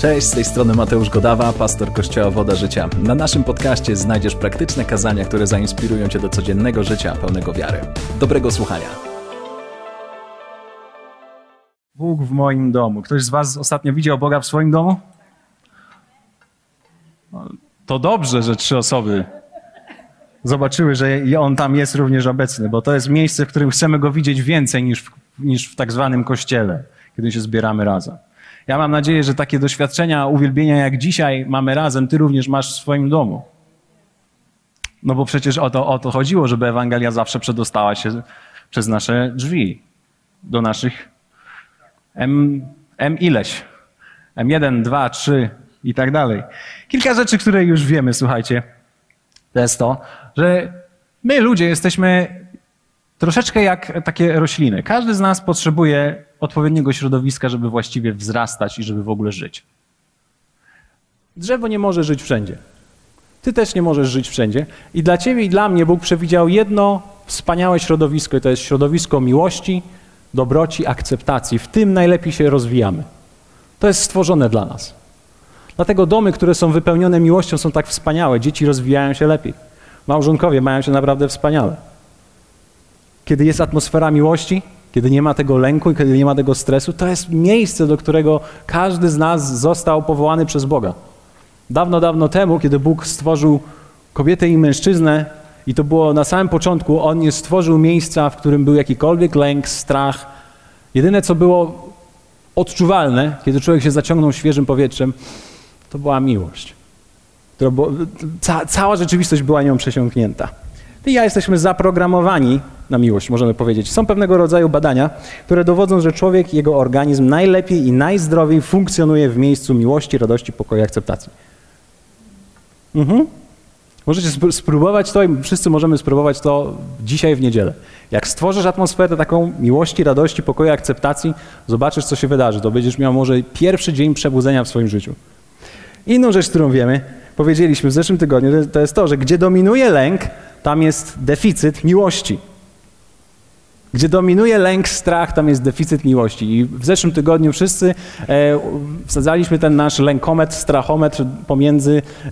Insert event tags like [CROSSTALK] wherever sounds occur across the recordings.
Cześć, z tej strony Mateusz Godawa, pastor Kościoła Woda Życia. Na naszym podcaście znajdziesz praktyczne kazania, które zainspirują Cię do codziennego życia pełnego wiary. Dobrego słuchania. Bóg w moim domu. Ktoś z Was ostatnio widział Boga w swoim domu? No, to dobrze, że trzy osoby zobaczyły, że On tam jest również obecny, bo to jest miejsce, w którym chcemy Go widzieć więcej niż w, niż w tak zwanym kościele, kiedy się zbieramy razem. Ja mam nadzieję, że takie doświadczenia uwielbienia jak dzisiaj mamy razem, Ty również masz w swoim domu. No bo przecież o to, o to chodziło, żeby Ewangelia zawsze przedostała się przez nasze drzwi do naszych M, M ileś. M1, 2, 3 i tak dalej. Kilka rzeczy, które już wiemy, słuchajcie, to jest to, że my ludzie jesteśmy troszeczkę jak takie rośliny. Każdy z nas potrzebuje odpowiedniego środowiska, żeby właściwie wzrastać i żeby w ogóle żyć. Drzewo nie może żyć wszędzie. Ty też nie możesz żyć wszędzie. I dla ciebie i dla mnie Bóg przewidział jedno wspaniałe środowisko, i to jest środowisko miłości, dobroci, akceptacji. W tym najlepiej się rozwijamy. To jest stworzone dla nas. Dlatego domy, które są wypełnione miłością, są tak wspaniałe. Dzieci rozwijają się lepiej. Małżonkowie mają się naprawdę wspaniale. Kiedy jest atmosfera miłości, kiedy nie ma tego lęku i kiedy nie ma tego stresu, to jest miejsce, do którego każdy z nas został powołany przez Boga. Dawno, dawno temu, kiedy Bóg stworzył kobietę i mężczyznę, i to było na samym początku, On nie stworzył miejsca, w którym był jakikolwiek lęk, strach. Jedyne, co było odczuwalne, kiedy człowiek się zaciągnął świeżym powietrzem, to była miłość. Ca cała rzeczywistość była nią przesiąknięta. Ty i ja jesteśmy zaprogramowani na miłość, możemy powiedzieć. Są pewnego rodzaju badania, które dowodzą, że człowiek, jego organizm najlepiej i najzdrowiej funkcjonuje w miejscu miłości, radości, pokoju i akceptacji. Mhm. Możecie spróbować to i wszyscy możemy spróbować to dzisiaj w niedzielę. Jak stworzysz atmosferę taką miłości, radości, pokoju, akceptacji, zobaczysz, co się wydarzy. To będziesz miał może pierwszy dzień przebudzenia w swoim życiu. Inną rzecz, którą wiemy, powiedzieliśmy w zeszłym tygodniu, to jest to, że gdzie dominuje lęk, tam jest deficyt miłości. Gdzie dominuje lęk, strach, tam jest deficyt miłości. I w zeszłym tygodniu wszyscy e, wsadzaliśmy ten nasz lękometr, strachometr pomiędzy e,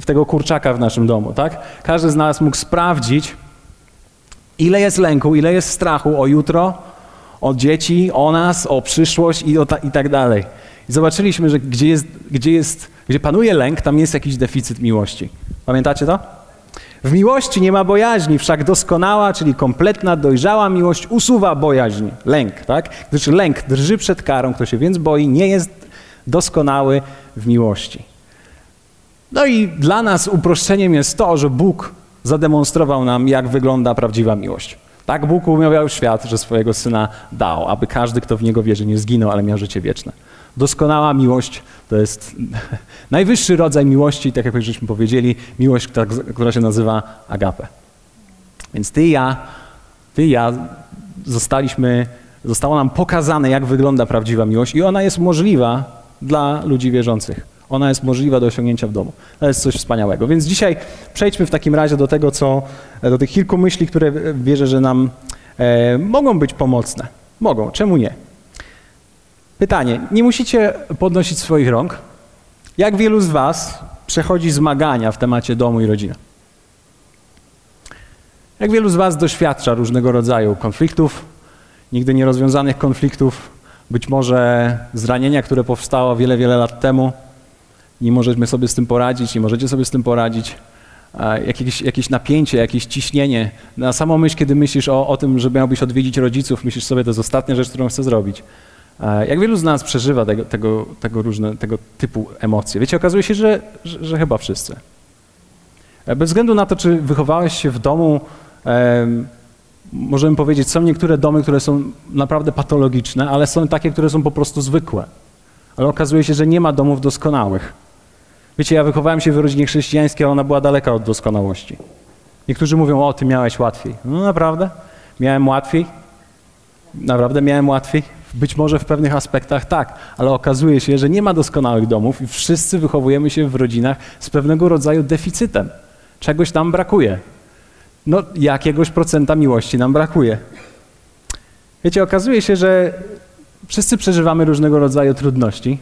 w tego kurczaka w naszym domu, tak? Każdy z nas mógł sprawdzić, ile jest lęku, ile jest strachu o jutro, o dzieci, o nas, o przyszłość i, o ta, i tak dalej. I zobaczyliśmy, że gdzie, jest, gdzie, jest, gdzie panuje lęk, tam jest jakiś deficyt miłości. Pamiętacie to? W miłości nie ma bojaźni, wszak doskonała, czyli kompletna, dojrzała miłość usuwa bojaźń, lęk, tak? Gdyż lęk drży przed karą, kto się więc boi, nie jest doskonały w miłości. No i dla nas uproszczeniem jest to, że Bóg zademonstrował nam, jak wygląda prawdziwa miłość. Tak Bóg umiał świat, że swojego Syna dał, aby każdy, kto w Niego wierzy, nie zginął, ale miał życie wieczne. Doskonała miłość to jest [LAUGHS] najwyższy rodzaj miłości, tak jak żeśmy powiedzieli, miłość, która się nazywa agape. Więc ty i ja, ty i ja zostaliśmy, zostało nam pokazane, jak wygląda prawdziwa miłość i ona jest możliwa dla ludzi wierzących. Ona jest możliwa do osiągnięcia w domu. To jest coś wspaniałego. Więc dzisiaj przejdźmy w takim razie do tego, co, do tych kilku myśli, które wierzę, że nam e, mogą być pomocne. Mogą, czemu nie? Pytanie, nie musicie podnosić swoich rąk. Jak wielu z Was przechodzi zmagania w temacie domu i rodziny? Jak wielu z Was doświadcza różnego rodzaju konfliktów, nigdy nierozwiązanych konfliktów, być może zranienia, które powstało wiele, wiele lat temu, nie możemy sobie z tym poradzić, nie możecie sobie z tym poradzić, jakieś, jakieś napięcie, jakieś ciśnienie. Na samą myśl, kiedy myślisz o, o tym, że miałbyś odwiedzić rodziców, myślisz sobie, to jest ostatnia rzecz, którą chcę zrobić. Jak wielu z nas przeżywa tego, tego, tego, różne, tego typu emocje? Wiecie, okazuje się, że, że, że, chyba wszyscy. E, bez względu na to, czy wychowałeś się w domu, e, możemy powiedzieć, są niektóre domy, które są naprawdę patologiczne, ale są takie, które są po prostu zwykłe. Ale okazuje się, że nie ma domów doskonałych. Wiecie, ja wychowałem się w rodzinie chrześcijańskiej, a ona była daleka od doskonałości. Niektórzy mówią, o, ty miałeś łatwiej. No naprawdę? Miałem łatwiej? Naprawdę miałem łatwiej? Być może w pewnych aspektach tak, ale okazuje się, że nie ma doskonałych domów i wszyscy wychowujemy się w rodzinach z pewnego rodzaju deficytem. Czegoś nam brakuje. No, jakiegoś procenta miłości nam brakuje. Wiecie, okazuje się, że wszyscy przeżywamy różnego rodzaju trudności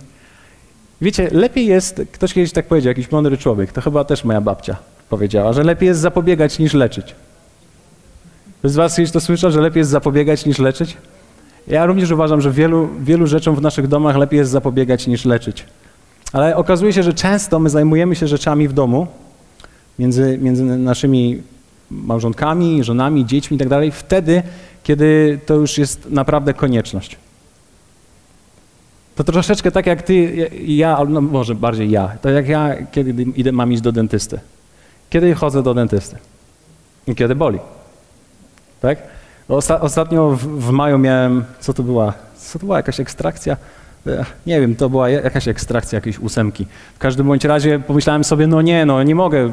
Wiecie, lepiej jest, ktoś kiedyś tak powiedział, jakiś mądry człowiek, to chyba też moja babcia powiedziała, że lepiej jest zapobiegać niż leczyć. Z was kiedyś to słyszał, że lepiej jest zapobiegać niż leczyć? Ja również uważam, że wielu, wielu rzeczom w naszych domach lepiej jest zapobiegać niż leczyć. Ale okazuje się, że często my zajmujemy się rzeczami w domu, między, między naszymi małżonkami, żonami, dziećmi i tak wtedy, kiedy to już jest naprawdę konieczność. To troszeczkę tak jak ty, ja, no może bardziej ja, to jak ja, kiedy idę, mam iść do dentysty. Kiedy chodzę do dentysty? I kiedy boli. Tak? Osta ostatnio w, w, maju miałem, co to była? Co to była? Jakaś ekstrakcja? Nie wiem, to była jakaś ekstrakcja jakiejś ósemki. W każdym bądź razie pomyślałem sobie, no nie, no nie mogę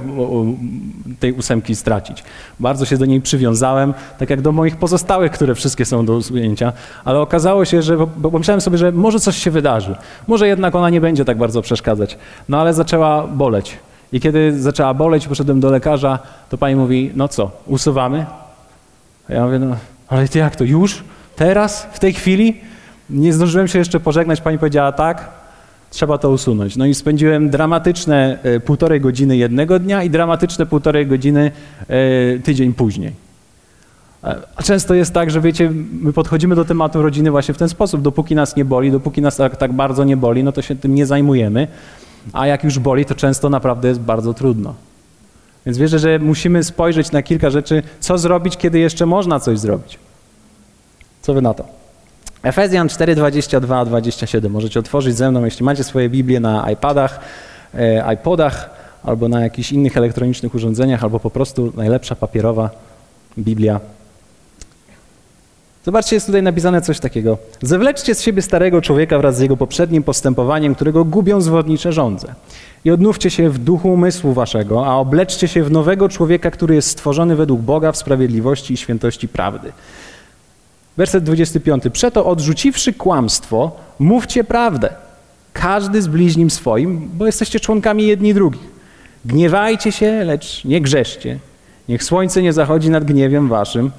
tej ósemki stracić. Bardzo się do niej przywiązałem, tak jak do moich pozostałych, które wszystkie są do usunięcia, ale okazało się, że pomyślałem sobie, że może coś się wydarzy. Może jednak ona nie będzie tak bardzo przeszkadzać. No ale zaczęła boleć. I kiedy zaczęła boleć, poszedłem do lekarza, to pani mówi, no co, usuwamy? A ja mówię, no ale jak to, już? Teraz? W tej chwili? Nie zdążyłem się jeszcze pożegnać, pani powiedziała tak, trzeba to usunąć. No i spędziłem dramatyczne e, półtorej godziny jednego dnia i dramatyczne półtorej godziny e, tydzień później. A często jest tak, że wiecie, my podchodzimy do tematu rodziny właśnie w ten sposób. Dopóki nas nie boli, dopóki nas tak, tak bardzo nie boli, no to się tym nie zajmujemy. A jak już boli, to często naprawdę jest bardzo trudno. Więc wierzę, że musimy spojrzeć na kilka rzeczy, co zrobić, kiedy jeszcze można coś zrobić. Co wy na to? Efezjan 4, 22, 27. Możecie otworzyć ze mną, jeśli macie swoje Biblię na iPadach, e, iPodach albo na jakichś innych elektronicznych urządzeniach, albo po prostu najlepsza papierowa Biblia. Zobaczcie, jest tutaj napisane coś takiego. Zewleczcie z siebie starego człowieka wraz z jego poprzednim postępowaniem, którego gubią zwodnicze żądze. I odnówcie się w duchu umysłu waszego, a obleczcie się w nowego człowieka, który jest stworzony według Boga w sprawiedliwości i świętości prawdy. Werset 25. Przeto odrzuciwszy kłamstwo, mówcie prawdę. Każdy z bliźnim swoim, bo jesteście członkami jedni drugich. Gniewajcie się, lecz nie grzeszcie. Niech słońce nie zachodzi nad gniewem waszym.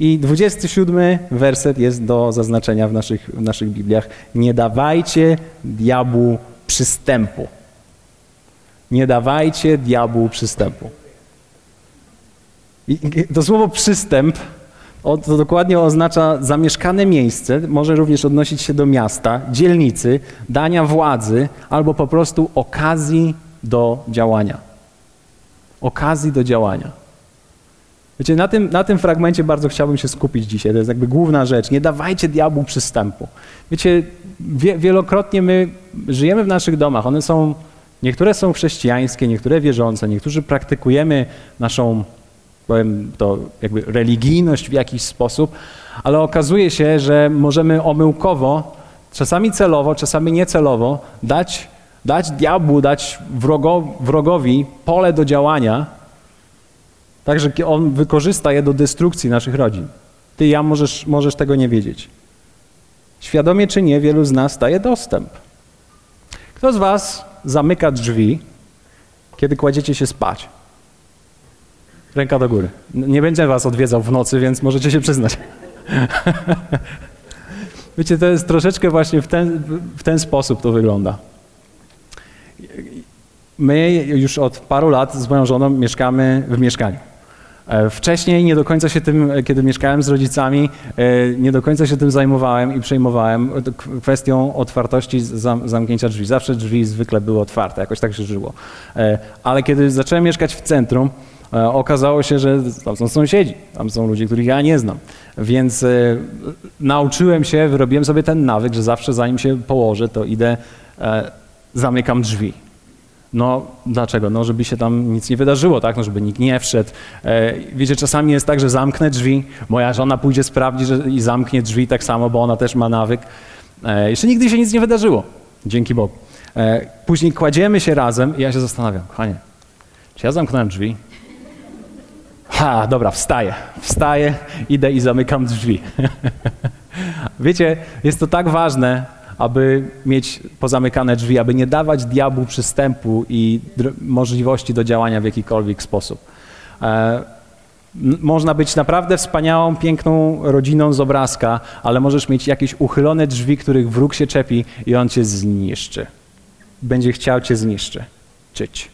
I 27 werset jest do zaznaczenia w naszych, w naszych Bibliach. Nie dawajcie diabłu przystępu. Nie dawajcie diabłu przystępu. I to słowo przystęp to dokładnie oznacza zamieszkane miejsce, może również odnosić się do miasta, dzielnicy, dania władzy albo po prostu okazji do działania. Okazji do działania. Wiecie, na tym, na tym fragmencie bardzo chciałbym się skupić dzisiaj. To jest jakby główna rzecz. Nie dawajcie diabłu przystępu. Wiecie, wie, wielokrotnie my żyjemy w naszych domach. One są, niektóre są chrześcijańskie, niektóre wierzące, niektórzy praktykujemy naszą powiem to jakby religijność w jakiś sposób, ale okazuje się, że możemy omyłkowo, czasami celowo, czasami niecelowo dać, dać diabłu, dać wrogo, wrogowi pole do działania, tak że on wykorzysta je do destrukcji naszych rodzin. Ty ja możesz, możesz tego nie wiedzieć. Świadomie czy nie, wielu z nas daje dostęp. Kto z was zamyka drzwi, kiedy kładziecie się spać? Ręka do góry. Nie będę was odwiedzał w nocy, więc możecie się przyznać. [LAUGHS] Wiecie, to jest troszeczkę właśnie w ten, w ten sposób to wygląda. My już od paru lat z moją żoną mieszkamy w mieszkaniu. E, wcześniej nie do końca się tym, kiedy mieszkałem z rodzicami, e, nie do końca się tym zajmowałem i przejmowałem kwestią otwartości zamknięcia drzwi. Zawsze drzwi zwykle były otwarte, jakoś tak się żyło. E, ale kiedy zacząłem mieszkać w centrum, E, okazało się, że tam są sąsiedzi, tam są ludzie, których ja nie znam. Więc e, nauczyłem się, wyrobiłem sobie ten nawyk, że zawsze zanim się położę, to idę, e, zamykam drzwi. No dlaczego? No żeby się tam nic nie wydarzyło, tak? No żeby nikt nie wszedł. wiecie, czasami jest tak, że zamknę drzwi, moja żona pójdzie sprawdzić że, i zamknie drzwi tak samo, bo ona też ma nawyk. jeszcze nigdy się nic nie wydarzyło, dzięki Bogu. później kładziemy się razem i ja się zastanawiam, kochanie, czy ja zamknąłem drzwi? Ha, dobra, wstaję. Wstaję, idę i zamykam drzwi. [LAUGHS] Wiecie, jest to tak ważne, aby mieć pozamykane drzwi, aby nie dawać diabłu przystępu i możliwości do działania w jakikolwiek sposób. E, można być naprawdę wspaniałą, piękną rodziną z obrazka, ale możesz mieć jakieś uchylone drzwi, których wróg się czepi i on cię zniszczy. będzie chciał cię zniszczyć.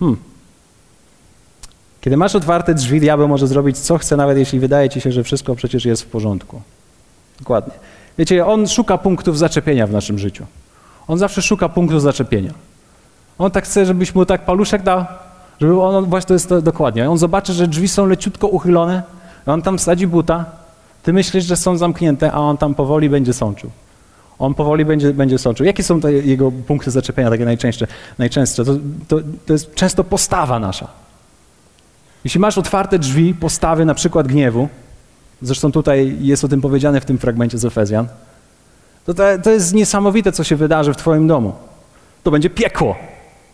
Hmm. Kiedy masz otwarte drzwi, diabeł może zrobić co chce, nawet jeśli wydaje ci się, że wszystko przecież jest w porządku. Dokładnie. Wiecie, on szuka punktów zaczepienia w naszym życiu. On zawsze szuka punktów zaczepienia. On tak chce, żebyś mu tak paluszek dał, żeby on, właśnie to jest to, dokładnie. On zobaczy, że drzwi są leciutko uchylone, on tam wsadzi buta, ty myślisz, że są zamknięte, a on tam powoli będzie sączył. On powoli będzie, będzie sączył. Jakie są jego punkty zaczepienia, takie najczęstsze? najczęstsze? To, to, to jest często postawa nasza. Jeśli masz otwarte drzwi, postawy na przykład gniewu, zresztą tutaj jest o tym powiedziane w tym fragmencie z Efezjan, to, to, jest niesamowite, co się wydarzy w twoim domu. To będzie piekło.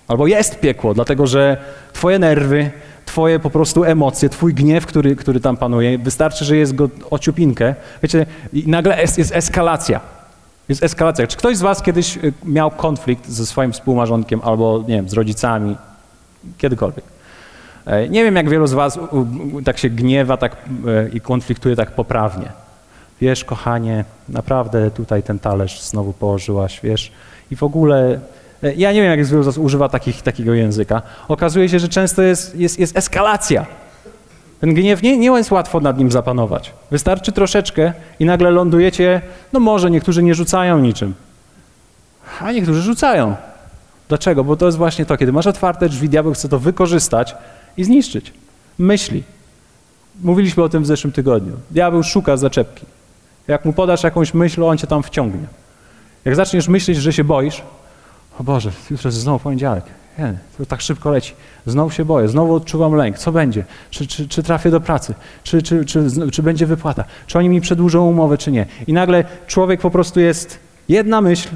Albo jest piekło, dlatego że twoje nerwy, twoje po prostu emocje, twój gniew, który, który tam panuje, wystarczy, że jest go ociupinkę. Wiecie, i nagle jest, jest eskalacja. Jest eskalacja. Czy ktoś z was kiedyś y, miał konflikt ze swoim współmarzonkiem albo, nie wiem, z rodzicami, kiedykolwiek? E, Nie wiem, jak wielu z was tak się gniewa tak, e, i konfliktuje tak poprawnie. Wiesz, kochanie, naprawdę tutaj ten talerz znowu położyłaś, wiesz, i w ogóle e, ja nie wiem, jak wielu z was używa takich, takiego języka. Okazuje się, że często jest, jest, jest eskalacja. Ten gniew nie, nie jest łatwo nad nim zapanować. Wystarczy troszeczkę i nagle lądujecie, no może niektórzy nie rzucają niczym, a niektórzy rzucają. Dlaczego? Bo to jest właśnie to, kiedy masz otwarte drzwi, diabeł chce to wykorzystać i zniszczyć. Myśli. Mówiliśmy o tym w zeszłym tygodniu. Diabeł szuka zaczepki. Jak mu podasz jakąś myśl, on cię tam wciągnie. Jak zaczniesz myśleć, że się boisz, o Boże, jutro jest znowu poniedziałek. Nie, to tak szybko leci. Znowu się boję, znowu odczuwam lęk. Co będzie? Czy, czy, czy trafię do pracy? Czy, czy, czy, czy będzie wypłata? Czy oni mi przedłużą umowę, czy nie? I nagle człowiek po prostu jest jedna myśl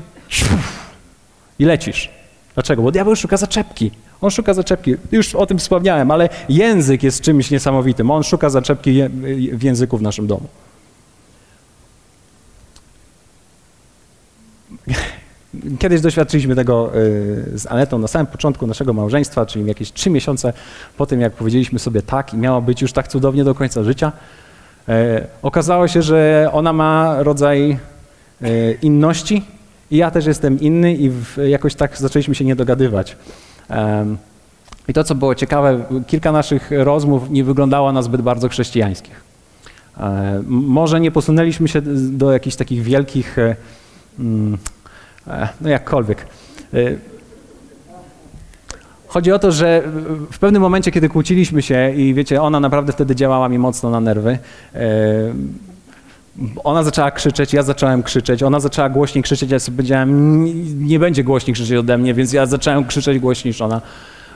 i lecisz. Dlaczego? Bo diabeł szuka zaczepki. On szuka zaczepki. Już o tym wspomniałem, ale język jest czymś niesamowitym. On szuka zaczepki w języku w naszym domu. [LAUGHS] Kiedyś doświadczyliśmy tego y, z Anetą na samym początku naszego małżeństwa, czyli jakieś trzy miesiące po tym, jak powiedzieliśmy sobie tak i miało być już tak cudownie do końca życia. E, Okazało się, że ona ma rodzaj e, inności i ja też jestem inny i w, jakoś tak zaczęliśmy się nie dogadywać. Em, I to, co było ciekawe, kilka naszych rozmów nie wyglądało na zbyt bardzo chrześcijańskich. E, m- Może nie posunęliśmy się do jakichś takich wielkich, e, no jakkolwiek. Chodzi o to, że w pewnym momencie, kiedy kłóciliśmy się i wiecie, ona naprawdę wtedy działała mi mocno na nerwy, ona zaczęła krzyczeć, ja zacząłem krzyczeć, ona zaczęła głośniej krzyczeć, ja sobie powiedziałem, nie, będzie głośniej krzyczeć ode mnie, więc ja zacząłem krzyczeć głośniej niż ona.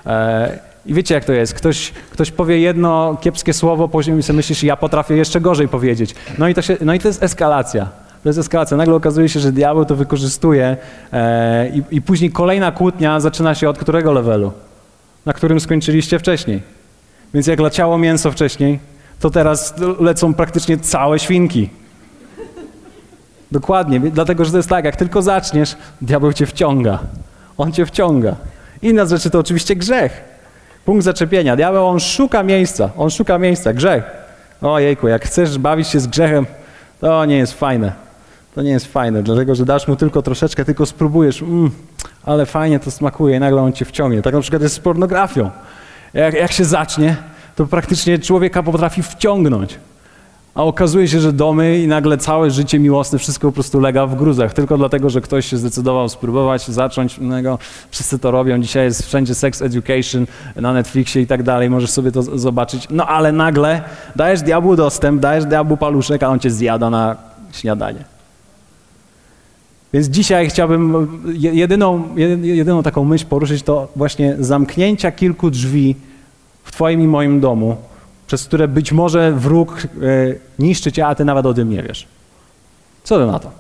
E, I wiecie jak to jest, ktoś, ktoś powie jedno kiepskie słowo, później sobie myślisz, ja potrafię jeszcze gorzej powiedzieć. No i to, się, no i to jest eskalacja. To jest eskalacja. Nagle okazuje się, że diabeł to wykorzystuje e, i, i później kolejna kłótnia zaczyna się od którego levelu? Na którym skończyliście wcześniej. Więc jak leciało mięso wcześniej, to teraz lecą praktycznie całe świnki. Dokładnie, dlatego że to jest tak, jak tylko zaczniesz, diabeł cię wciąga. On cię wciąga. Inna z rzeczy to oczywiście grzech. Punkt zaczepienia. Diabeł, on szuka miejsca, on szuka miejsca, grzech. Ojejku, jak chcesz bawić się z grzechem, to nie jest fajne. To nie jest fajne, dlatego że dasz mu tylko troszeczkę, tylko spróbujesz, mm, ale fajnie to smakuje i nagle on cię wciągnie. Tak na przykład jest z pornografią. Jak, jak się zacznie, to praktycznie człowieka potrafi wciągnąć. A okazuje się, że domy i nagle całe życie miłosne, wszystko po prostu lega w gruzach. Tylko dlatego, że ktoś się zdecydował spróbować, zacząć. No, wszyscy to robią. Dzisiaj jest wszędzie sex education na Netflixie i tak dalej. Możesz sobie to zobaczyć. No ale nagle dajesz diabłu dostęp, dajesz diabłu paluszek, a on cię zjada na śniadanie. Więc dzisiaj chciałbym je- jedyną, jedy- jedyną taką myśl poruszyć to właśnie zamknięcia kilku drzwi w Twoim i moim domu, przez które być może wróg e, niszczy Cię, a Ty nawet o tym nie wiesz. Co Ty na to?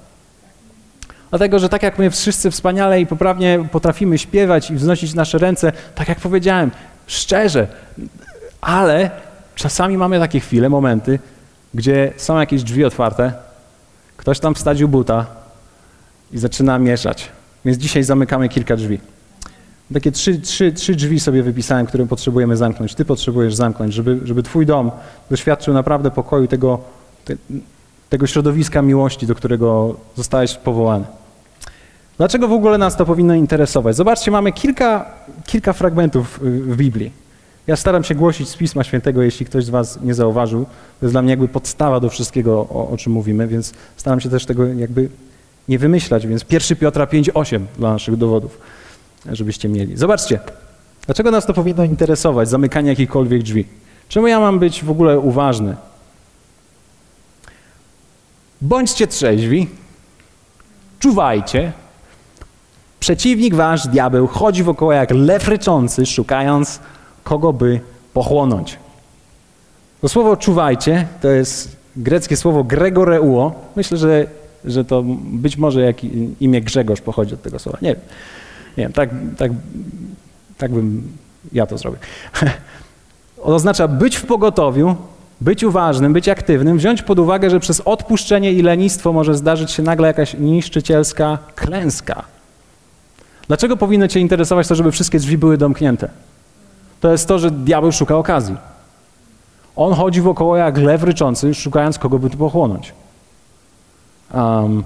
Dlatego, że tak jak my wszyscy wspaniale i poprawnie potrafimy śpiewać i wznosić nasze ręce, tak jak powiedziałem, szczerze, ale czasami mamy takie chwile, momenty, gdzie są jakieś drzwi otwarte, ktoś tam wstadził buta, i zaczyna mieszać. Więc dzisiaj zamykamy kilka drzwi. Takie trzy, trzy, trzy drzwi sobie wypisałem, które potrzebujemy zamknąć. Ty potrzebujesz zamknąć, żeby, żeby Twój dom doświadczył naprawdę pokoju tego, te, tego środowiska miłości, do którego zostałeś powołany. Dlaczego w ogóle nas to powinno interesować? Zobaczcie, mamy kilka, kilka fragmentów y, w Biblii. Ja staram się głosić z Pisma Świętego, jeśli ktoś z Was nie zauważył. To jest dla mnie jakby podstawa do wszystkiego, o, o czym mówimy, więc staram się też tego jakby nie wymyślać. Więc 1 Piotra 5,8 dla naszych dowodów, żebyście mieli. Zobaczcie, dlaczego nas to powinno interesować, zamykanie jakichkolwiek drzwi? Czemu ja mam być w ogóle uważny? Bądźcie trzeźwi, czuwajcie. Przeciwnik wasz, diabeł, chodzi wokoło jak lew ryczący, szukając kogo by pochłonąć. To słowo czuwajcie to jest greckie słowo gregoreuo. Myślę, że, że to być może jak imię Grzegorz pochodzi od tego słowa. Nie wiem. Nie wiem, tak, tak, tak bym ja to zrobił. [LAUGHS] Oznacza być w pogotowiu, być uważnym, być aktywnym, wziąć pod uwagę, że przez odpuszczenie i lenistwo może zdarzyć się nagle jakaś niszczycielska klęska. Dlaczego powinno Cię interesować to, żeby wszystkie drzwi były domknięte? To jest to, że diabeł szuka okazji. On chodzi wokoło jak lew ryczący, szukając kogo by tu pochłonąć. Um,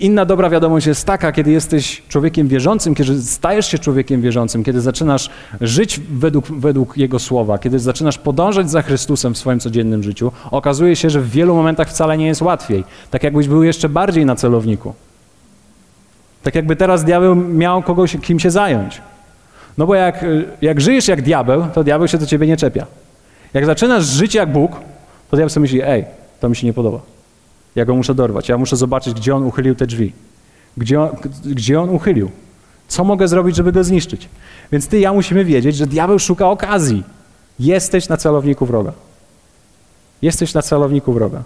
inna dobra wiadomość jest taka, kiedy jesteś człowiekiem wierzącym, kiedy stajesz się człowiekiem wierzącym, kiedy zaczynasz żyć według, według Jego słowa, kiedy zaczynasz podążać za Chrystusem w swoim codziennym życiu, okazuje się, że w wielu momentach wcale nie jest łatwiej. Tak jakbyś był jeszcze bardziej na celowniku. Tak jakby teraz diabeł miał kogoś, kim się zająć. No bo jak, jak żyjesz jak diabeł, to diabeł się do ciebie nie czepia. Jak zaczynasz żyć jak Bóg, to diabeł sobie myśli, ej, to mi się nie podoba. Ja go muszę dorwać, ja muszę zobaczyć, gdzie on uchylił te drzwi. Gdzie on, gdzie on uchylił. Co mogę zrobić, żeby go zniszczyć? Więc ty i ja musimy wiedzieć, że diabeł szuka okazji. Jesteś na celowniku wroga. Jesteś na celowniku wroga.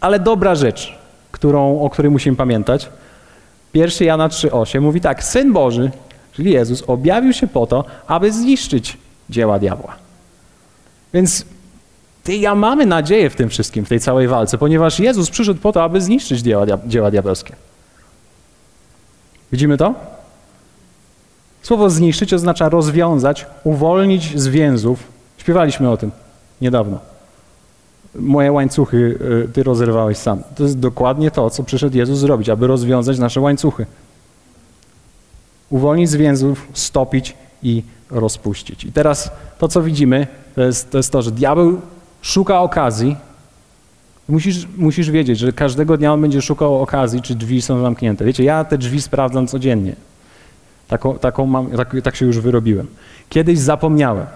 Ale dobra rzecz, którą, o której musimy pamiętać, 1 Jana 3,8 mówi tak, Syn Boży, czyli Jezus, objawił się po to, aby zniszczyć dzieła diabła. Więc ja mamy nadzieję w tym wszystkim, w tej całej walce, ponieważ Jezus przyszedł po to, aby zniszczyć dzieła, dzieła diabelskie. Widzimy to? Słowo zniszczyć oznacza rozwiązać, uwolnić z więzów. Śpiewaliśmy o tym niedawno. Moje łańcuchy y, ty rozerwałeś sam. To jest dokładnie to, co przyszedł Jezus zrobić, aby rozwiązać nasze łańcuchy. Uwolnić z więzów, stopić i rozpuścić. I teraz to, co widzimy, to jest to, jest to że diabeł szuka okazji. Musisz, musisz wiedzieć, że każdego dnia on będzie szukał okazji, czy drzwi są zamknięte. Wiecie, ja te drzwi sprawdzam codziennie. Taką, taką mam, tak, tak się już wyrobiłem. Kiedyś zapomniałem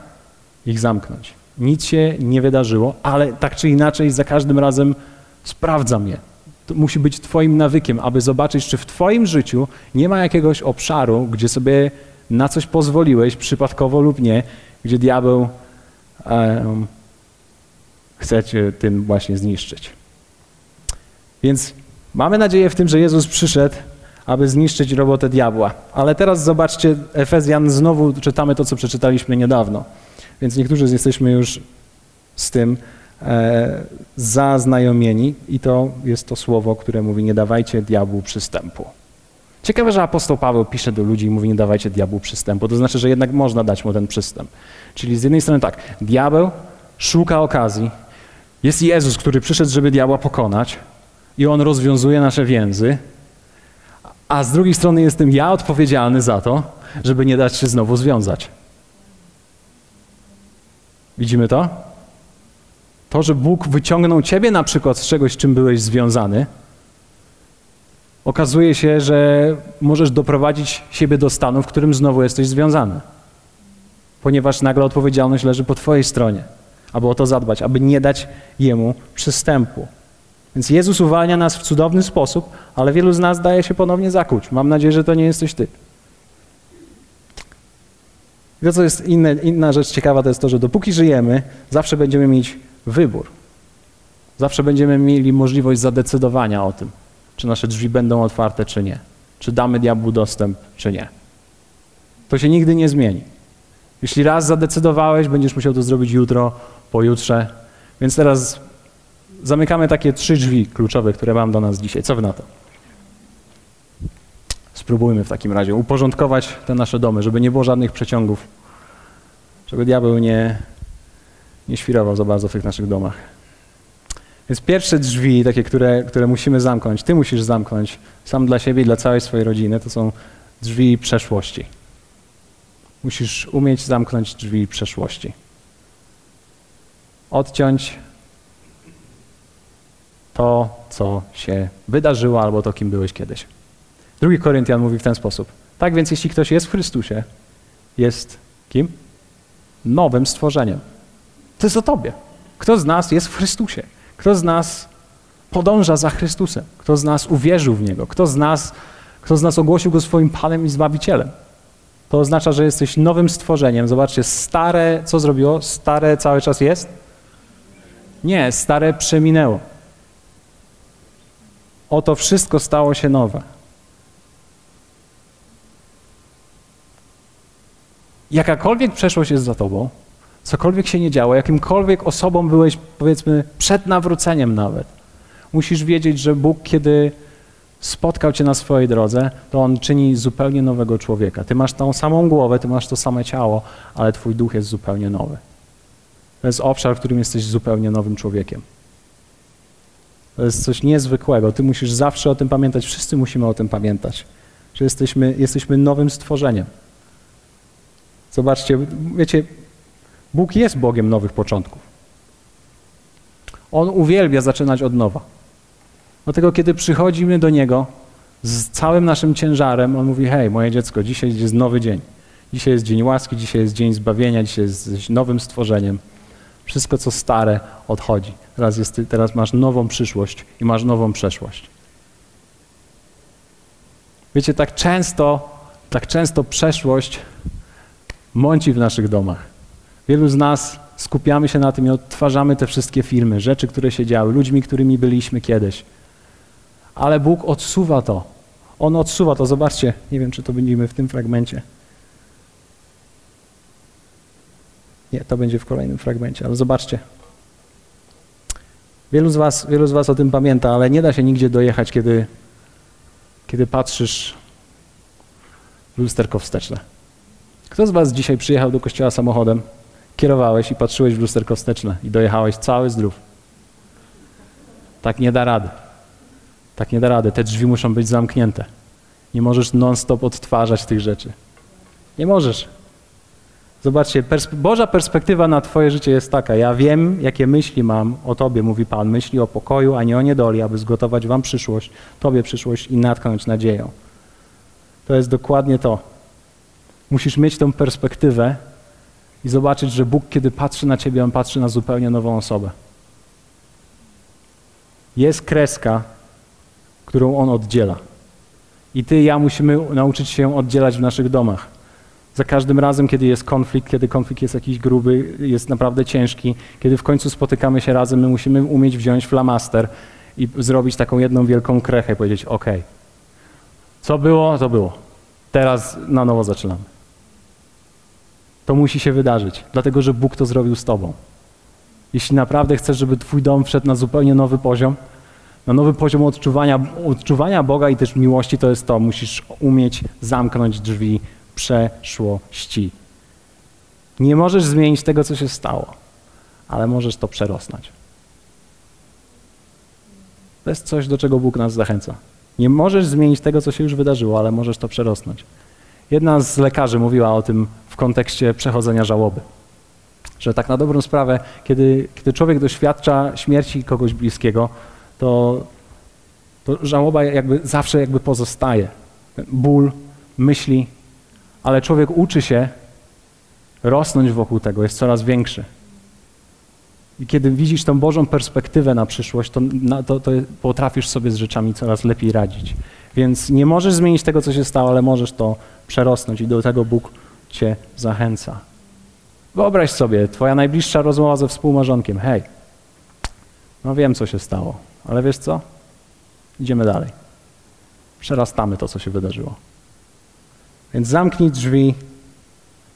ich zamknąć. Nic się nie wydarzyło, ale tak czy inaczej za każdym razem sprawdzam je. To musi być Twoim nawykiem, aby zobaczyć, czy w Twoim życiu nie ma jakiegoś obszaru, gdzie sobie na coś pozwoliłeś, przypadkowo lub nie, gdzie diabeł um, chce Cię tym właśnie zniszczyć. Więc mamy nadzieję w tym, że Jezus przyszedł, aby zniszczyć robotę diabła. Ale teraz zobaczcie, Efezjan, znowu czytamy to, co przeczytaliśmy niedawno. Więc niektórzy jesteśmy już z tym e, zaznajomieni i to jest to słowo, które mówi nie dawajcie diabłu przystępu. Ciekawe, że apostoł Paweł pisze do ludzi i mówi nie dawajcie diabłu przystępu. To znaczy, że jednak można dać mu ten przystęp. Czyli z jednej strony tak, diabeł szuka okazji, jest Jezus, który przyszedł, żeby diabła pokonać i on rozwiązuje nasze więzy, a z drugiej strony jestem ja odpowiedzialny za to, żeby nie dać się znowu związać. Widzimy to? To, że Bóg wyciągnął ciebie na przykład z czegoś, z czym byłeś związany, okazuje się, że możesz doprowadzić siebie do stanu, w którym znowu jesteś związany. Ponieważ nagle odpowiedzialność leży po twojej stronie, aby o to zadbać, aby nie dać jemu przystępu. Więc Jezus uwalnia nas w cudowny sposób, ale wielu z nas daje się ponownie zakuć. Mam nadzieję, że to nie jesteś ty. To, co jest inne, inna rzecz ciekawa, to jest to, że dopóki żyjemy, zawsze będziemy mieć wybór. Zawsze będziemy mieli możliwość zadecydowania o tym, czy nasze drzwi będą otwarte, czy nie. Czy damy diabłu dostęp, czy nie. To się nigdy nie zmieni. Jeśli raz zadecydowałeś, będziesz musiał to zrobić jutro, pojutrze. Więc teraz zamykamy takie trzy drzwi kluczowe, które mam do nas dzisiaj. Co wy na to? Spróbujmy w takim razie uporządkować te nasze domy, żeby nie było żadnych przeciągów, żeby diabeł nie, nie świrował za bardzo w tych naszych domach. Więc pierwsze drzwi, takie, które, które musimy zamknąć, ty musisz zamknąć sam dla siebie i dla całej swojej rodziny, to są drzwi przeszłości. Musisz umieć zamknąć drzwi przeszłości. Odciąć to, co się wydarzyło, albo to, kim byłeś kiedyś. Drugi Koryntian mówi w ten sposób. Tak więc, jeśli ktoś jest w Chrystusie, jest kim? Nowym stworzeniem. To jest o tobie. Kto z nas jest w Chrystusie? Kto z nas podąża za Chrystusem? Kto z nas uwierzył w Niego? Kto z nas, kto z nas ogłosił Go swoim Panem i Zbawicielem? To oznacza, że jesteś nowym stworzeniem. Zobaczcie, stare, co zrobiło? Stare cały czas jest? Nie, stare przeminęło. Oto wszystko stało się nowe. Jakakolwiek przeszłość jest za tobą, cokolwiek się nie działo, jakimkolwiek osobą byłeś, powiedzmy, przed nawróceniem nawet, musisz wiedzieć, że Bóg, kiedy spotkał cię na swojej drodze, to On czyni zupełnie nowego człowieka. Ty masz tą samą głowę, ty masz to same ciało, ale twój duch jest zupełnie nowy. To jest obszar, w którym jesteś zupełnie nowym człowiekiem. To jest coś niezwykłego. Ty musisz zawsze o tym pamiętać. Wszyscy musimy o tym pamiętać, że jesteśmy, jesteśmy nowym stworzeniem. Zobaczcie, wiecie, Bóg jest Bogiem nowych początków. On uwielbia zaczynać od nowa. Dlatego, kiedy przychodzimy do Niego z całym naszym ciężarem, On mówi: Hej, moje dziecko, dzisiaj jest nowy dzień. Dzisiaj jest dzień łaski, dzisiaj jest dzień zbawienia, dzisiaj jesteś nowym stworzeniem. Wszystko, co stare, odchodzi. Teraz, jest, teraz masz nową przyszłość i masz nową przeszłość. Wiecie, tak często, tak często przeszłość mąci w naszych domach. Wielu z nas skupiamy się na tym i odtwarzamy te wszystkie filmy, rzeczy, które się działy, ludźmi, którymi byliśmy kiedyś. Ale Bóg odsuwa to. On odsuwa to. Zobaczcie, nie wiem, czy to będziemy w tym fragmencie. Nie, to będzie w kolejnym fragmencie, ale zobaczcie. Wielu z was, wielu z was o tym pamięta, ale nie da się nigdzie dojechać, kiedy, kiedy patrzysz w lusterko wsteczne. Kto z was dzisiaj przyjechał do kościoła samochodem, kierowałeś i patrzyłeś w lusterko wsteczne i dojechałeś cały zdrów? Tak nie da rady. Tak nie da rady. Te drzwi muszą być zamknięte. Nie możesz non-stop odtwarzać tych rzeczy. Nie możesz. Zobaczcie, pers Boża perspektywa na Twoje życie jest taka. Ja wiem, jakie myśli mam o Tobie, mówi Pan. Myśli o pokoju, a nie o niedoli, aby zgotować Wam przyszłość, Tobie przyszłość i natknąć nadzieją. To jest dokładnie to. Musisz mieć tę perspektywę i zobaczyć, że Bóg, kiedy patrzy na Ciebie, On patrzy na zupełnie nową osobę. Jest kreska, którą On oddziela. I Ty i ja musimy nauczyć się oddzielać w naszych domach. Za każdym razem, kiedy jest konflikt, kiedy konflikt jest jakiś gruby, jest naprawdę ciężki, kiedy w końcu spotykamy się razem, my musimy umieć wziąć flamaster i zrobić taką jedną wielką krechę powiedzieć: OK, co było, to było. Teraz na nowo zaczynamy. To musi się wydarzyć, dlatego że Bóg to zrobił z Tobą. Jeśli naprawdę chcesz, żeby Twój dom wszedł na zupełnie nowy poziom, na nowy poziom odczuwania, odczuwania Boga i też miłości, to jest to, musisz umieć zamknąć drzwi przeszłości. Nie możesz zmienić tego, co się stało, ale możesz to przerosnąć. To jest coś, do czego Bóg nas zachęca. Nie możesz zmienić tego, co się już wydarzyło, ale możesz to przerosnąć. Jedna z lekarzy mówiła o tym w kontekście przechodzenia żałoby. Że tak na dobrą sprawę, kiedy, kiedy człowiek doświadcza śmierci kogoś bliskiego, to, to żałoba jakby zawsze jakby pozostaje. Ból, myśli, ale człowiek uczy się rosnąć wokół tego, jest coraz większy. I kiedy widzisz tą Bożą perspektywę na przyszłość, to, na, to, to potrafisz sobie z rzeczami coraz lepiej radzić. Więc nie możesz zmienić tego, co się stało, ale możesz to przerosnąć i do tego Bóg cię zachęca. Wyobraź sobie, twoja najbliższa rozmowa ze współmarzonkiem. Hej, no wiem, co się stało, ale wiesz co? Idziemy dalej. Przerastamy to, co się wydarzyło. Więc zamknij drzwi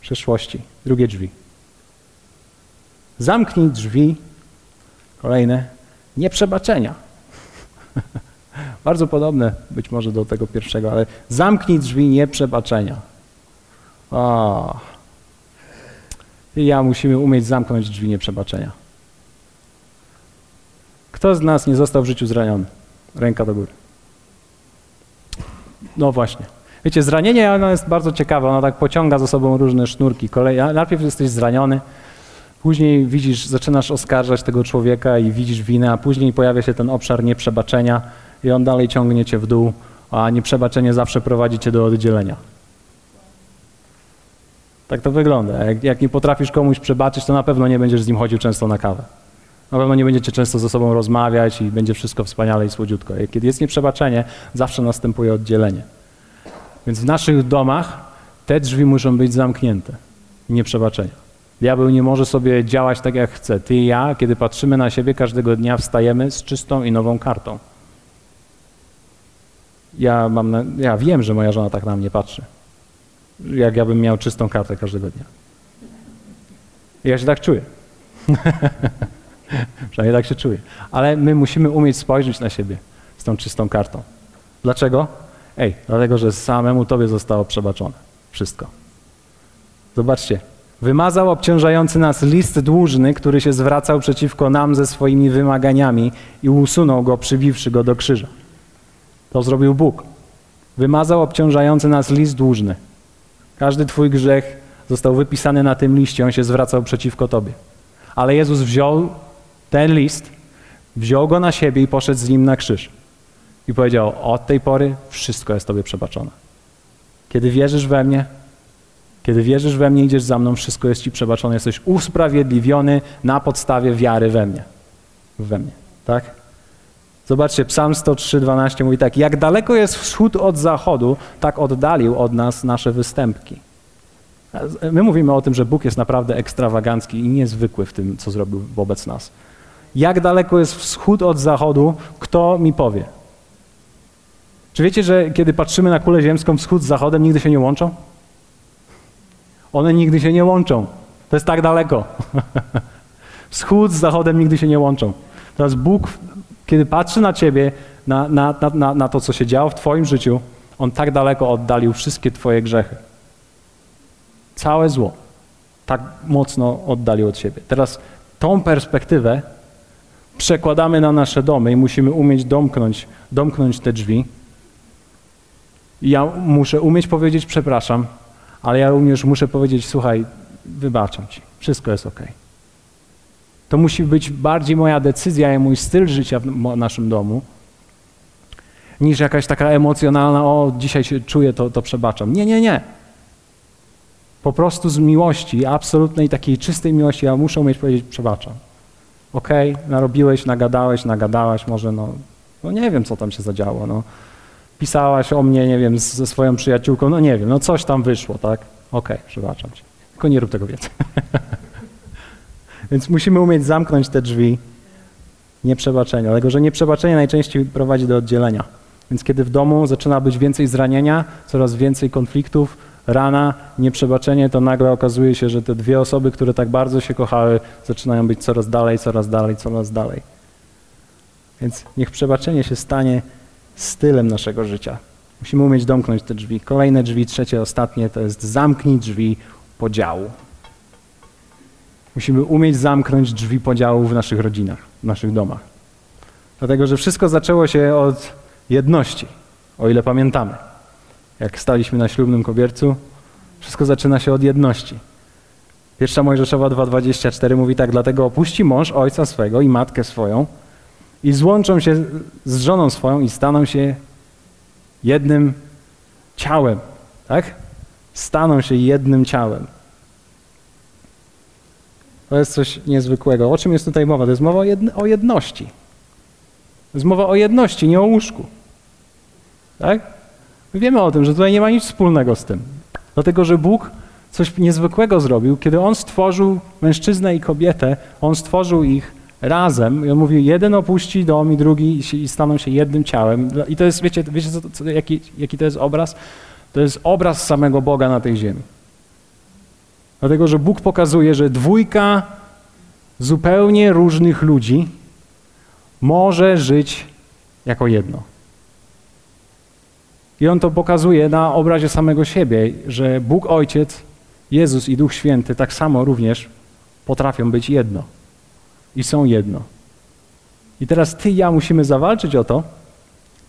przeszłości. Drugie drzwi. Zamknij drzwi, kolejne, nieprzebaczenia. [LAUGHS] Bardzo podobne być może do tego pierwszego, ale zamknij drzwi nieprzebaczenia. O. I ja musimy umieć zamknąć drzwi nieprzebaczenia. Kto z nas nie został w życiu zraniony? Ręka do góry. No właśnie. Wiecie, zranienie ono jest bardzo ciekawe, ono tak pociąga za sobą różne sznurki. Kolej, najpierw jesteś zraniony, później widzisz, zaczynasz oskarżać tego człowieka i widzisz winę, a później pojawia się ten obszar nieprzebaczenia i on dalej ciągnie cię w dół, a nieprzebaczenie zawsze prowadzi cię do oddzielenia. Tak to wygląda. Jak, jak nie potrafisz komuś przebaczyć, to na pewno nie będziesz z nim chodził często na kawę. Na pewno nie będziecie często ze sobą rozmawiać i będzie wszystko wspaniale i słodziutko. Kiedy jest nieprzebaczenie, zawsze następuje oddzielenie. Więc w naszych domach te drzwi muszą być zamknięte. Nieprzebaczenia. Diabeł nie może sobie działać tak, jak chce. Ty i ja, kiedy patrzymy na siebie, każdego dnia wstajemy z czystą i nową kartą. Ja, mam na, ja wiem, że moja żona tak na mnie patrzy. Jak ja bym miał czystą kartę każdego dnia. I ja się tak czuję. [LAUGHS] Przynajmniej tak się czuję. Ale my musimy umieć spojrzeć na siebie z tą czystą kartą. Dlaczego? Ej, dlatego, że samemu Tobie zostało przebaczone. Wszystko. Zobaczcie. Wymazał obciążający nas list dłużny, który się zwracał przeciwko nam ze swoimi wymaganiami i usunął go, przybiwszy go do krzyża. To zrobił Bóg. Wymazał obciążający nas list dłużny. Każdy Twój grzech został wypisany na tym liście, on się zwracał przeciwko Tobie. Ale Jezus wziął ten list, wziął go na siebie i poszedł z nim na krzyż. I powiedział: Od tej pory wszystko jest Tobie przebaczone. Kiedy wierzysz we mnie, kiedy wierzysz we mnie, idziesz za mną, wszystko jest Ci przebaczone. Jesteś usprawiedliwiony na podstawie wiary we mnie. We mnie, tak? Zobaczcie, Psalm 103:12 mówi tak: Jak daleko jest wschód od zachodu, tak oddalił od nas nasze występki. My mówimy o tym, że Bóg jest naprawdę ekstrawagancki i niezwykły w tym, co zrobił wobec nas. Jak daleko jest wschód od zachodu, kto mi powie? Czy wiecie, że kiedy patrzymy na kulę ziemską, wschód z zachodem nigdy się nie łączą? One nigdy się nie łączą. To jest tak daleko. [LAUGHS] Wschód z zachodem nigdy się nie łączą. Teraz Bóg, kiedy patrzy na ciebie, na, na, na, na to, co się działo w twoim życiu, On tak daleko oddalił wszystkie twoje grzechy. Całe zło. Tak mocno oddalił od siebie. Teraz tą perspektywę przekładamy na nasze domy i musimy umieć domknąć, domknąć te drzwi. Ja muszę umieć powiedzieć przepraszam, ale ja również muszę powiedzieć, słuchaj, wybaczam ci, wszystko jest ok. To musi być bardziej moja decyzja i mój styl życia w naszym domu, niż jakaś taka emocjonalna, o, dzisiaj się czuję, to, to przebaczam. Nie, nie, nie. Po prostu z miłości, absolutnej takiej czystej miłości, ja muszę umieć powiedzieć, przebaczam. Okej, okay, narobiłeś, nagadałeś, nagadałaś, może no, no nie wiem, co tam się zadziało, no. Pisałaś o mnie, nie wiem, ze swoją przyjaciółką, no nie wiem, no coś tam wyszło, tak? Okej, okay, przebaczam cię. Tylko nie rób tego więcej. [LAUGHS] Więc musimy umieć zamknąć te drzwi nieprzebaczenia, dlatego że nieprzebaczenie najczęściej prowadzi do oddzielenia. Więc kiedy w domu zaczyna być więcej zranienia, coraz więcej konfliktów, rana, nieprzebaczenie, to nagle okazuje się, że te dwie osoby, które tak bardzo się kochały, zaczynają być coraz dalej, coraz dalej, coraz dalej. Więc niech przebaczenie się stanie stylem naszego życia. Musimy umieć domknąć te drzwi. Kolejne drzwi, trzecie, ostatnie, to jest zamknij drzwi podziału. Musimy umieć zamknąć drzwi podziału w naszych rodzinach, w naszych domach. Dlatego, że wszystko zaczęło się od jedności, o ile pamiętamy. Jak staliśmy na ślubnym kobiercu, wszystko zaczyna się od jedności. Pierwsza Mojżeszowa 2,24 mówi tak, dlatego opuści mąż ojca swego i matkę swoją i złączą się z żoną swoją i staną się jednym ciałem. Tak? Staną się jednym ciałem. To jest coś niezwykłego. O czym jest tutaj mowa? To jest mowa o jedności. To jest mowa o jedności, nie o łóżku. Tak? My wiemy o tym, że tutaj nie ma nic wspólnego z tym. Dlatego, że Bóg coś niezwykłego zrobił, kiedy On stworzył mężczyznę i kobietę, On stworzył ich razem i On mówił, jeden opuści dom i drugi i staną się jednym ciałem. I to jest, wiecie, wiecie co, co, jaki, jaki to jest obraz? To jest obraz samego Boga na tej ziemi. Dlatego, że Bóg pokazuje, że dwójka zupełnie różnych ludzi może żyć jako jedno. I on to pokazuje na obrazie samego siebie, że Bóg Ojciec, Jezus i Duch Święty tak samo również potrafią być jedno. I są jedno. I teraz ty i ja musimy zawalczyć o to,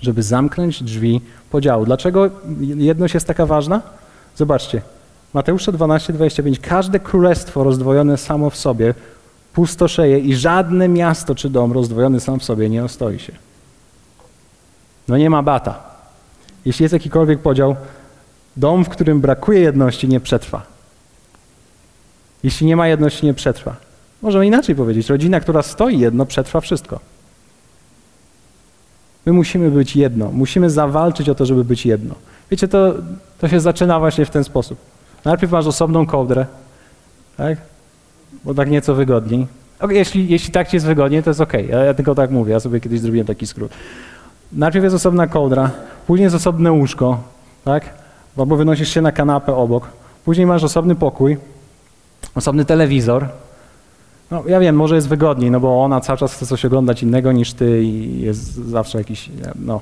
żeby zamknąć drzwi podziału. Dlaczego jedność jest taka ważna? Zobaczcie, Mateusza 12, 25. Każde królestwo rozdwojone samo w sobie pustoszeje i żadne miasto czy dom rozdwojony sam w sobie nie ostoi się. No nie ma bata. Jeśli jest jakikolwiek podział, dom, w którym brakuje jedności, nie przetrwa. Jeśli nie ma jedności, nie przetrwa. Możemy inaczej powiedzieć. Rodzina, która stoi jedno, przetrwa wszystko. My musimy być jedno. Musimy zawalczyć o to, żeby być jedno. Wiecie, to, to się zaczyna właśnie w ten sposób. Najpierw masz osobną kołdrę, tak? Bo tak nieco wygodniej. Jeśli, jeśli tak ci jest wygodniej, to jest ok. Ja, ja tylko tak mówię. Ja sobie kiedyś zrobiłem taki skrót. Najpierw jest osobna kołdra, później jest osobne łóżko, tak? Albo wynosisz się na kanapę obok. Później masz osobny pokój, osobny telewizor. No, ja wiem, może jest wygodniej, no bo ona cały czas chce coś oglądać innego niż ty i jest zawsze jakiś, no.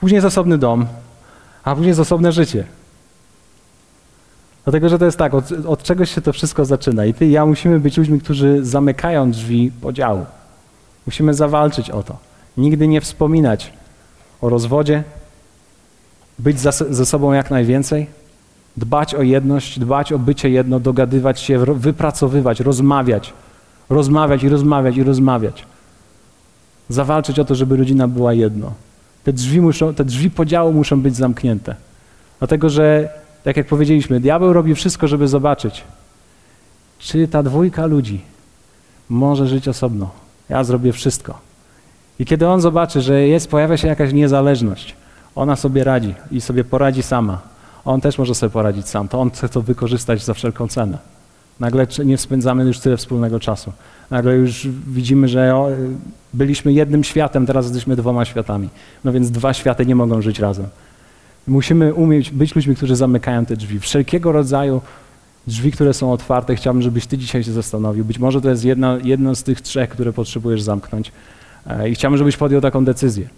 Później jest osobny dom, a później jest osobne życie. Dlatego, że to jest tak, od, od czegoś się to wszystko zaczyna i ty i ja musimy być ludźmi, którzy zamykają drzwi podziału. Musimy zawalczyć o to. Nigdy nie wspominać o rozwodzie, być za, ze sobą jak najwięcej, dbać o jedność, dbać o bycie jedno, dogadywać się, wypracowywać, rozmawiać, rozmawiać i rozmawiać i rozmawiać. Zawalczyć o to, żeby rodzina była jedno. Te drzwi, muszą, te drzwi podziału muszą być zamknięte. Dlatego, że tak jak powiedzieliśmy, diabeł robi wszystko, żeby zobaczyć, czy ta dwójka ludzi może żyć osobno. Ja zrobię wszystko. I kiedy on zobaczy, że jest, pojawia się jakaś niezależność, ona sobie radzi i sobie poradzi sama. On też może sobie poradzić sam, to on chce to wykorzystać za wszelką cenę. Nagle nie spędzamy już tyle wspólnego czasu. Nagle już widzimy, że byliśmy jednym światem, teraz jesteśmy dwoma światami. No więc dwa światy nie mogą żyć razem. Musimy umieć być ludźmi, którzy zamykają te drzwi. Wszelkiego rodzaju drzwi, które są otwarte. Chciałbym, żebyś ty dzisiaj się zastanowił. Być może to jest jedna, jedno z tych trzech, które potrzebujesz zamknąć. E, I chciałbym, żebyś podjął taką decyzję.